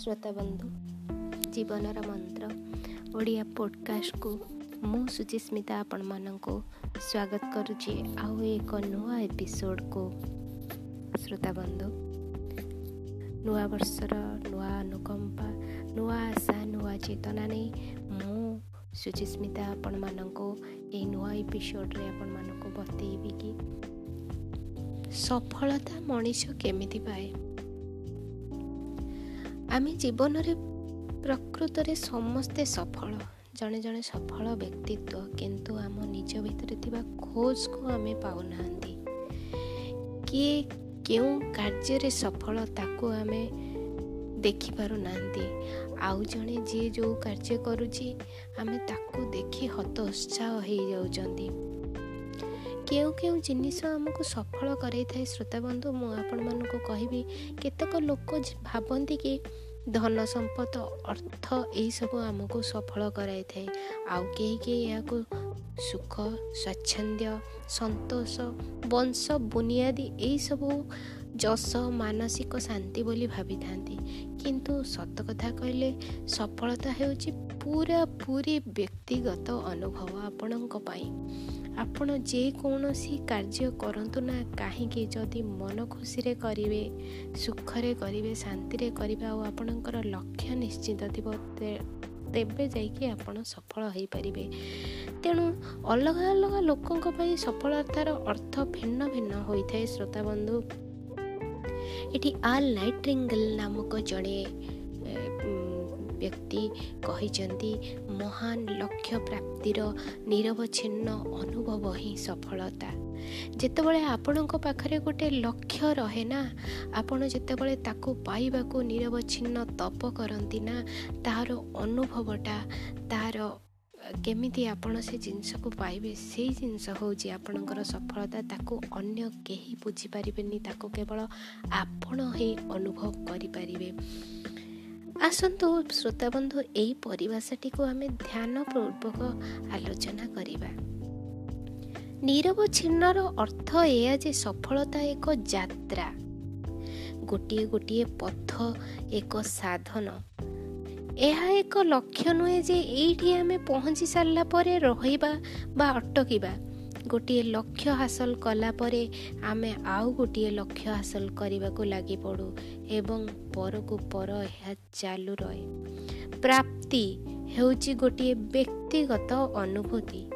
ଶ୍ରୋତାବନ୍ଧୁ ଜୀବନର ମନ୍ତ୍ର। ଓଡ଼ିଆ ପଡ଼କାଷ୍ଟକୁ ମୁଁ ସୁଚିସ୍ମିତା ଆପଣମାନଙ୍କୁ ସ୍ୱାଗତ କରୁଛି ଆଉ ଏକ ନୂଆ ଏପିସୋଡ଼କୁ। ଶ୍ରୋତାବନ୍ଧୁ ନୂଆ ବର୍ଷର ନୂଆ ଅନୁକମ୍ପା ନୂଆ ଆଶା ନୂଆ ଚେତନା ନେଇ ମୁଁ ସୁଚିସ୍ମିତା ଆପଣମାନଙ୍କୁ ଏହି ନୂଆ ଏପିସୋଡ଼ରେ ଆପଣମାନଙ୍କୁ ବତେଇବି କି? ସଫଳତା ମଣିଷ କେମିତି ପାଏ? ଆମେ ଜୀବନରେ ପ୍ରକୃତରେ ସମସ୍ତେ ସଫଳ ଜଣେ ଜଣେ ସଫଳ ବ୍ୟକ୍ତିତ୍ୱ କିନ୍ତୁ ଆମ ନିଜ ଭିତରେ ଥିବା ଖୋଜକୁ ଆମେ ପାଉନାହାନ୍ତି। କିଏ କେଉଁ କାର୍ଯ୍ୟରେ ସଫଳ ତାକୁ ଆମେ ଦେଖିପାରୁନାହାନ୍ତି। ଆଉ ଜଣେ ଯିଏ ଯେଉଁ କାର୍ଯ୍ୟ କରୁଛି ଆମେ ତାକୁ ଦେଖି ହତ ଉତ୍ସାହ ହେଇଯାଉଛନ୍ତି। କେଉଁ କେଉଁ ଜିନିଷ ଆମକୁ ସଫଳ କରାଇଥାଏ ଶ୍ରୋତାବନ୍ଧୁ ମୁଁ ଆପଣମାନଙ୍କୁ କହିବି କେତେକ ଲୋକ ଭାବନ୍ତି କି ଧନ ସମ୍ପଦ ଅର୍ଥ ଏହିସବୁ ଆମକୁ ସଫଳ କରାଇଥାଏ। ଆଉ କେହି କେହି ଏହାକୁ ସୁଖ ସ୍ୱାଚ୍ଛନ୍ଦ୍ୟ ସନ୍ତୋଷ ବଂଶ ବୁନିଆଦି ଏହିସବୁ ଯଶ ମାନସିକ ଶାନ୍ତି ବୋଲି ଭାବିଥାନ୍ତି। କିନ୍ତୁ ସତ କଥା କହିଲେ ସଫଳତା ହେଉଛି ପୁରା ପୁରୀ ବ୍ୟକ୍ତିଗତ ଅନୁଭବ ଆପଣଙ୍କ ପାଇଁ। ଆପଣ ଯେକୌଣସି କାର୍ଯ୍ୟ କରନ୍ତୁ ନା କାହିଁକି ଯଦି ମନ ଖୁସିରେ କରିବେ ସୁଖରେ କରିବେ ଶାନ୍ତିରେ କରିବେ ଆଉ ଆପଣଙ୍କର ଲକ୍ଷ୍ୟ ନିଶ୍ଚିତ ଥିବ ତେବେ ଯାଇକି ଆପଣ ସଫଳ ହୋଇପାରିବେ। ତେଣୁ ଅଲଗା ଅଲଗା ଲୋକଙ୍କ ପାଇଁ ସଫଳତାର ଅର୍ଥ ଭିନ୍ନ ଭିନ୍ନ ହୋଇଥାଏ ଶ୍ରୋତାବନ୍ଧୁ। ଏଠି ଆଲ୍ ନାଇଟ୍ରିଙ୍ଗଲ ନାମକ ଜଣେ ବ୍ୟକ୍ତି କହିଛନ୍ତି ମହାନ ଲକ୍ଷ୍ୟ ପ୍ରାପ୍ତିର ନିରବଚ୍ଛିନ୍ନ ଅନୁଭବ ହିଁ ସଫଳତା। ଯେତେବେଳେ ଆପଣଙ୍କ ପାଖରେ ଗୋଟେ ଲକ୍ଷ୍ୟ ରହେ ନା ଆପଣ ଯେତେବେଳେ ତାକୁ ପାଇବାକୁ ନିରବଚ୍ଛିନ୍ନ ତପ କରନ୍ତି ନା ତାହାର ଅନୁଭବଟା ତାହାର କେମିତି ଆପଣ ସେ ଜିନିଷକୁ ପାଇବେ ସେଇ ଜିନିଷ ହେଉଛି ଆପଣଙ୍କର ସଫଳତା। ତାକୁ ଅନ୍ୟ କେହି ବୁଝିପାରିବେନି ତାକୁ କେବଳ ଆପଣ ହିଁ ଅନୁଭବ କରିପାରିବେ। ଆସନ୍ତୁ ଶ୍ରୋତାବନ୍ଧୁ ଏହି ପରିଭାଷାଟିକୁ ଆମେ ଧ୍ୟାନପୂର୍ବକ ଆଲୋଚନା କରିବା। ନିରବଚ୍ଛିନ୍ନର ଅର୍ଥ ଏଇଆ ଯେ ସଫଳତା ଏକ ଯାତ୍ରା। ଗୋଟିଏ ଗୋଟିଏ ପଥ ଏକ ସାଧନ। ଏହା ଏକ ଲକ୍ଷ୍ୟ ନୁହେଁ ଯେ ଏଇଠି ଆମେ ପହଞ୍ଚି ସାରିଲା ପରେ ରହିବା ବା ଅଟକିବା। ଗୋଟିଏ ଲକ୍ଷ୍ୟ ହାସଲ କଲା ପରେ ଆମେ ଆଉ ଗୋଟିଏ ଲକ୍ଷ୍ୟ ହାସଲ କରିବାକୁ ଲାଗି ପଡ଼ୁ ଏବଂ ପରକୁ ପର ଏହା ଚାଲୁ ରହେ। ପ୍ରାପ୍ତି ହେଉଛି ଗୋଟିଏ ବ୍ୟକ୍ତିଗତ ଅନୁଭୂତି।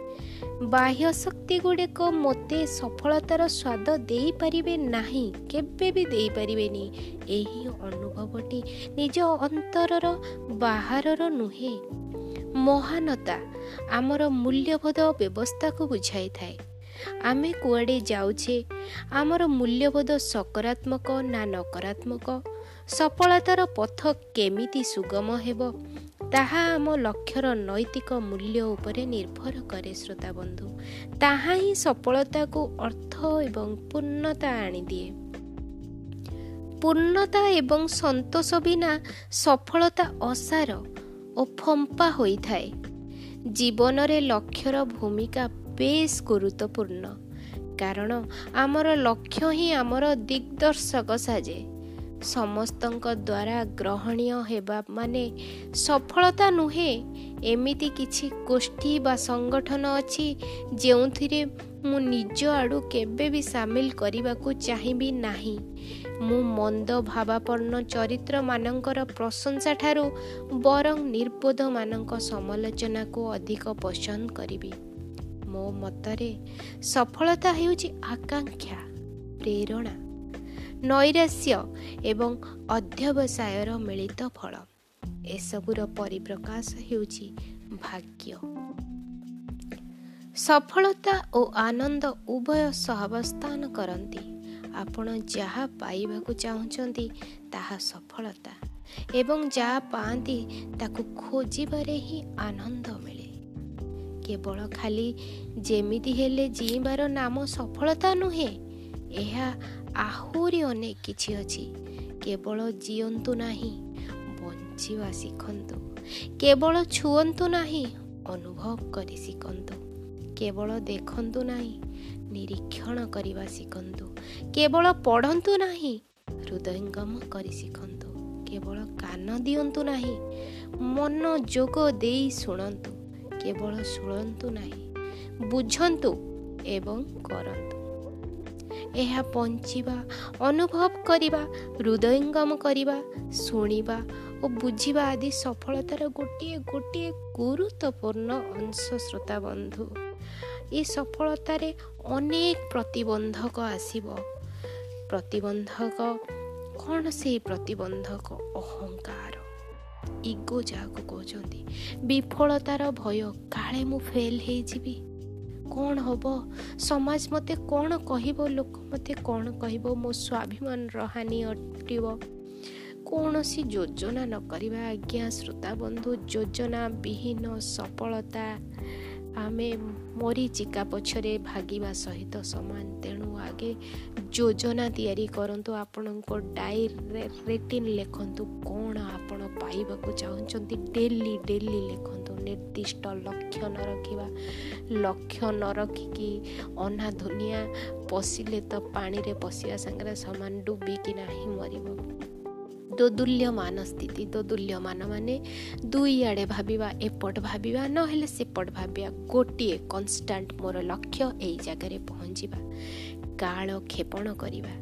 ବାହ୍ୟ ଶକ୍ତି ଗୁଡ଼ିକ ମୋତେ ସଫଳତାର ସ୍ୱାଦ ଦେଇପାରିବେ ନାହିଁ କେବେ ବି ଦେଇପାରିବେନି। ଏହି ଅନୁଭବଟି ନିଜ ଅନ୍ତରର ବାହାରର ନୁହେଁ। ମହାନତା ଆମର ମୂଲ୍ୟବୋଧ ବ୍ୟବସ୍ଥାକୁ ବୁଝାଇଥାଏ। ଆମେ କୁଆଡ଼େ ଯାଉଛେ ଆମର ମୂଲ୍ୟବୋଧ ସକାରାତ୍ମକ ନା ନକାରାତ୍ମକ? ସଫଳତାର ପଥ କେମିତି ସୁଗମ ହେବ? ତାହା ଆମ ଲକ୍ଷ୍ୟର ନୈତିକ ମୂଲ୍ୟ ଉପରେ ନିର୍ଭର କରେ ଶ୍ରୋତାବନ୍ଧୁ ତାହା ହିଁ ସଫଳତାକୁ ଅର୍ଥ ଏବଂ ପୂର୍ଣ୍ଣତା ଆଣିଦିଏ। ପୂର୍ଣ୍ଣତା ଏବଂ ସନ୍ତୋଷ ବିନା ସଫଳତା ଅସାର। ଓ ଫମ୍ପା ହୋଇଥାଏ। ଜୀବନରେ ଲକ୍ଷ୍ୟର ଭୂମିକା ବେଶ ଗୁରୁତ୍ୱପୂର୍ଣ୍ଣ। କାରଣ ଆମର ଲକ୍ଷ୍ୟ ହିଁ ଆମର ଦିଗ୍ଦର୍ଶକ ସାଜେ। ସମସ୍ତଙ୍କ ଦ୍ୱାରା ଗ୍ରହଣୀୟ ହେବା ମାନେ ସଫଳତା ନୁହେଁ। ଏମିତି କିଛି ଗୋଷ୍ଠୀ ବା ସଂଗଠନ ଅଛି ଯେଉଁଥିରେ ମୁଁ ନିଜ ଆଡ଼ୁ କେବେ ବି ସାମିଲ କରିବାକୁ ଚାହିଁବି ନାହିଁ। ମୁଁ ମନ୍ଦ ଭାବାପନ୍ନ ଚରିତ୍ରମାନଙ୍କର ପ୍ରଶଂସା ଠାରୁ ବରଂ ନିର୍ବୋଧମାନଙ୍କ ସମାଲୋଚନାକୁ ଅଧିକ ପସନ୍ଦ କରିବି। ମୋ ମତରେ ସଫଳତା ହେଉଛି ଆକାଂକ୍ଷା ପ୍ରେରଣା। ନୈରାଶ୍ୟ ଏବଂ ଅଧ୍ୟବସାୟର ମିଳିତ ଫଳ। ଏସବୁର ପରିପ୍ରକାଶ ହେଉଛି ଭାଗ୍ୟ। ସଫଳତା ଓ ଆନନ୍ଦ ଉଭୟ ସହାବସ୍ଥାନ କରନ୍ତି। ଆପଣ ଯାହା ପାଇବାକୁ ଚାହୁଁଛନ୍ତି ତାହା ସଫଳତା ଏବଂ ଯାହା ପାଆନ୍ତି ତାକୁ ଖୋଜିବାରେ ହିଁ ଆନନ୍ଦ ମିଳେ। କେବଳ ଖାଲି ଯେମିତି ହେଲେ ଜିଇବାର ନାମ ସଫଳତା ନୁହେଁ ଏହା ଆହୁରି ଅନେକ କିଛି ଅଛି। କେବଳ ଜିଅନ୍ତୁ ନାହିଁ ବଞ୍ଚିବା ଶିଖନ୍ତୁ। କେବଳ ଛୁଅନ୍ତୁ ନାହିଁ ଅନୁଭବ କରି ଶିଖନ୍ତୁ। କେବଳ ଦେଖନ୍ତୁ ନାହିଁ ନିରୀକ୍ଷଣ କରିବା ଶିଖନ୍ତୁ। କେବଳ ପଢ଼ନ୍ତୁ ନାହିଁ ହୃଦୟଙ୍ଗମ କରି ଶିଖନ୍ତୁ। କେବଳ କାନ ଦିଅନ୍ତୁ ନାହିଁ ମନ ଯୋଗ ଦେଇ ଶୁଣନ୍ତୁ। କେବଳ ଶୁଣନ୍ତୁ ନାହିଁ ବୁଝନ୍ତୁ ଏବଂ କରନ୍ତୁ। ଏହା ବଞ୍ଚିବା ଅନୁଭବ କରିବା ହୃଦୟଙ୍ଗମ କରିବା ଶୁଣିବା ଓ ବୁଝିବା ଆଦି ସଫଳତାର ଗୋଟିଏ ଗୋଟିଏ ଗୁରୁତ୍ୱପୂର୍ଣ୍ଣ ଅଂଶ ଶ୍ରୋତା ବନ୍ଧୁ। ଏ ସଫଳତାରେ ଅନେକ ପ୍ରତିବନ୍ଧକ ଆସିବ। ପ୍ରତିବନ୍ଧକ କ'ଣ ସେଇ ପ୍ରତିବନ୍ଧକ? ଅହଙ୍କାର। ଇଗୋ ଯାହାକୁ କହୁଛନ୍ତି। ବିଫଳତାର ଭୟ। କାଳେ ମୁଁ ଫେଲ୍ ହେଇଯିବି? କ'ଣ ହବ? ସମାଜ ମୋତେ କ'ଣ କହିବ? ଲୋକ ମୋତେ କ'ଣ କହିବ? ମୋ ସ୍ୱାଭିମାନର ହାନି ଅଟିବ। କୌଣସି ଯୋଜନା ନ କରିବା। ଆଜ୍ଞା ଶ୍ରୋତା ବନ୍ଧୁ ଯୋଜନା ବିହୀନ ସଫଳତା। ଆମେ ମରିଚିକା ପଛରେ ଭାଗିବା ସହିତ ସମାନ। ତେଣୁ ଆଗେ ଯୋଜନା ତିଆରି କରନ୍ତୁ। ଆପଣଙ୍କ ଡାଏରୀରେ ରେଟିନ୍ ଲେଖନ୍ତୁ। କ'ଣ ଆପଣ ପାଇବାକୁ ଚାହୁଁଛନ୍ତି? ଡେଲି ଡେଲି ଲେଖନ୍ତୁ। ନିର୍ଦ୍ଦିଷ୍ଟ ଲକ୍ଷ୍ୟ ନ ରଖିବା। ଲକ୍ଷ୍ୟ ନ ରଖିକି ଅନା ଦୁନିଆ ପଶିଲେ ତ ପାଣିରେ ପଶିବା ସାଙ୍ଗରେ ସମାନ ଡୁବିକିନା ହିଁ ମରିବ। ଦୋଦୁଲ୍ୟମାନ ସ୍ଥିତି ଦୋଦୁଲ୍ୟମାନ ମାନେ ଦୁଇ ଆଡ଼େ ଭାବିବା ଏପଟ ଭାବିବା ନହେଲେ ସେପଟ ଭାବିବା। ଗୋଟିଏ କନଷ୍ଟାଣ୍ଟ ମୋର ଲକ୍ଷ୍ୟ ଏଇ ଜାଗାରେ ପହଞ୍ଚିବା। କାଳ କ୍ଷେପଣ କରିବା।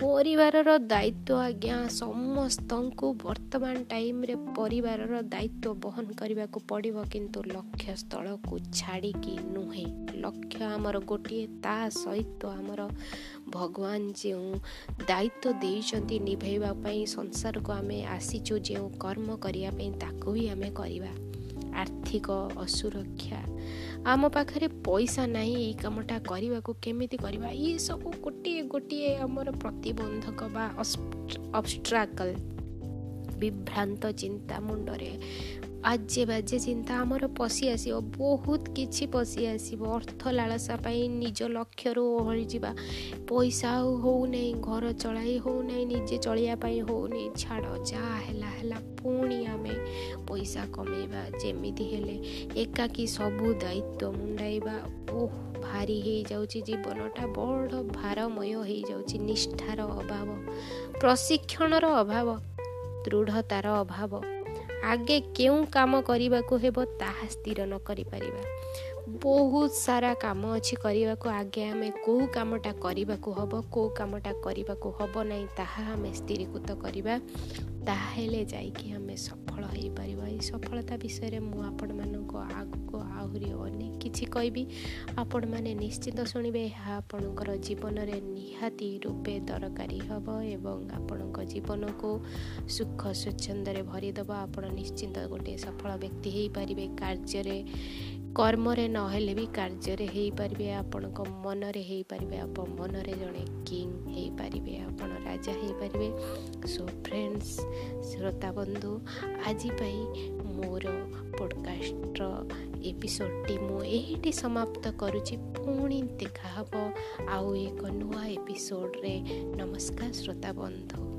ପରିବାରର ଦାୟିତ୍ୱ ଆଜ୍ଞା। ସମସ୍ତଙ୍କୁ ବର୍ତ୍ତମାନ ଟାଇମ୍ରେ ପରିବାରର ଦାୟିତ୍ୱ ବହନ କରିବାକୁ ପଡ଼ିବ କିନ୍ତୁ ଲକ୍ଷ୍ୟ ସ୍ଥଳକୁ ଛାଡ଼ିକି ନୁହେଁ। ଲକ୍ଷ୍ୟ ଆମର ଗୋଟିଏ ତା ସହିତ ଆମର ଭଗବାନ ଯେଉଁ ଦାୟିତ୍ୱ ଦେଇଛନ୍ତି ନିଭେଇବା ପାଇଁ ସଂସାରକୁ ଆମେ ଆସିଛୁ ଯେଉଁ କର୍ମ କରିବା ପାଇଁ ତାକୁ ବି ଆମେ କରିବା। ଆର୍ଥିକ ଅସୁରକ୍ଷା ଆମ ପାଖରେ ପଇସା ନାହିଁ ଏଇ କାମଟା କରିବାକୁ କେମିତି କରିବା? ଏସବୁ ଗୋଟିଏ ଗୋଟିଏ ଆମର ପ୍ରତିବନ୍ଧକ ବା ଅବଷ୍ଟ୍ରାକଲ। ବିଭ୍ରାନ୍ତ ଚିନ୍ତା ମୁଣ୍ଡରେ ଆଜେ ବାଜେ ଚିନ୍ତା ଆମର ପଶି ଆସିବ ବହୁତ କିଛି ପଶି ଆସିବ। ଅର୍ଥ ଲାଳସା ପାଇଁ ନିଜ ଲକ୍ଷ୍ୟରୁ ଓହଳିଯିବା ପଇସା ଆଉ ହେଉନାହିଁ ଘର ଚଳାଇ ହେଉନାହିଁ ନିଜେ ଚଳିବା ପାଇଁ ହେଉନି ଛାଡ଼ ଯାହା ହେଲା ହେଲା ପୁଣି ଆମେ ପଇସା କମେଇବା ଯେମିତି ହେଲେ। ଏକାକି ସବୁ ଦାୟିତ୍ୱ ମୁଣ୍ଡାଇବା। ଓହ ଭାରି ହେଇଯାଉଛି ଜୀବନଟା ବଡ଼ ଭାରମୟ ହେଇଯାଉଛି ନିଷ୍ଠାର ଅଭାବ ପ୍ରଶିକ୍ଷଣର ଅଭାବ ଦୃଢ଼ତାର ଅଭାବ। ଆଗେ କେଉଁ କାମ କରିବାକୁ ହେବ ତାହା ସ୍ଥିର ନ କରିପାରିବା ବହୁତ ସାରା କାମ ଅଛି କରିବାକୁ। ଆଗେ ଆମେ କେଉଁ କାମଟା କରିବାକୁ ହେବ କେଉଁ କାମଟା କରିବାକୁ ହେବ ନାହିଁ ତାହା ଆମେ ସ୍ଥିରୀକୃତ କରିବା। ତାହେଲେ ଯାଇକି ଆମେ ସଫଳ ହେଇପାରିବା। ଏଇ ସଫଳତା ବିଷୟରେ ମୁଁ ଆପଣମାନଙ୍କ ଆଗକୁ ଆହୁରି ଅନେକ କିଛି କହିବି। ଆପଣମାନେ ନିଶ୍ଚିତ ଶୁଣିବେ ଏହା ଆପଣଙ୍କର ଜୀବନରେ ନିହାତି ରୂପେ ଦରକାରୀ ହେବ ଏବଂ ଆପଣଙ୍କ ଜୀବନକୁ ସୁଖ ସ୍ୱଚ୍ଛନ୍ଦରେ ଭରିଦେବ। ଆପଣ ନିଶ୍ଚିନ୍ତ ଗୋଟିଏ ସଫଳ ବ୍ୟକ୍ତି ହେଇପାରିବେ। କାର୍ଯ୍ୟରେ କର୍ମରେ ନହେଲେ ବି କାର୍ଯ୍ୟରେ ହେଇପାରିବେ ଆପଣଙ୍କ ମନରେ ହେଇପାରିବେ ଆପଣ ମନରେ ଜଣେ କିଙ୍ଗ ହେଇପାରିବେ ଆପଣ ରାଜା ହେଇପାରିବେ। ସୋ ଫ୍ରେଣ୍ଡସ୍ ଶ୍ରୋତା ବନ୍ଧୁ ଆଜି ପାଇଁ ମୋର ପଡ଼କାଷ୍ଟର ଏପିସୋଡ଼ଟି ମୁଁ ଏଇଠି ସମାପ୍ତ କରୁଛି। ପୁଣି ଦେଖାହେବ ଆଉ ଏକ ନୂଆ ଏପିସୋଡ଼ରେ ନମସ୍କାର ଶ୍ରୋତା ବନ୍ଧୁ।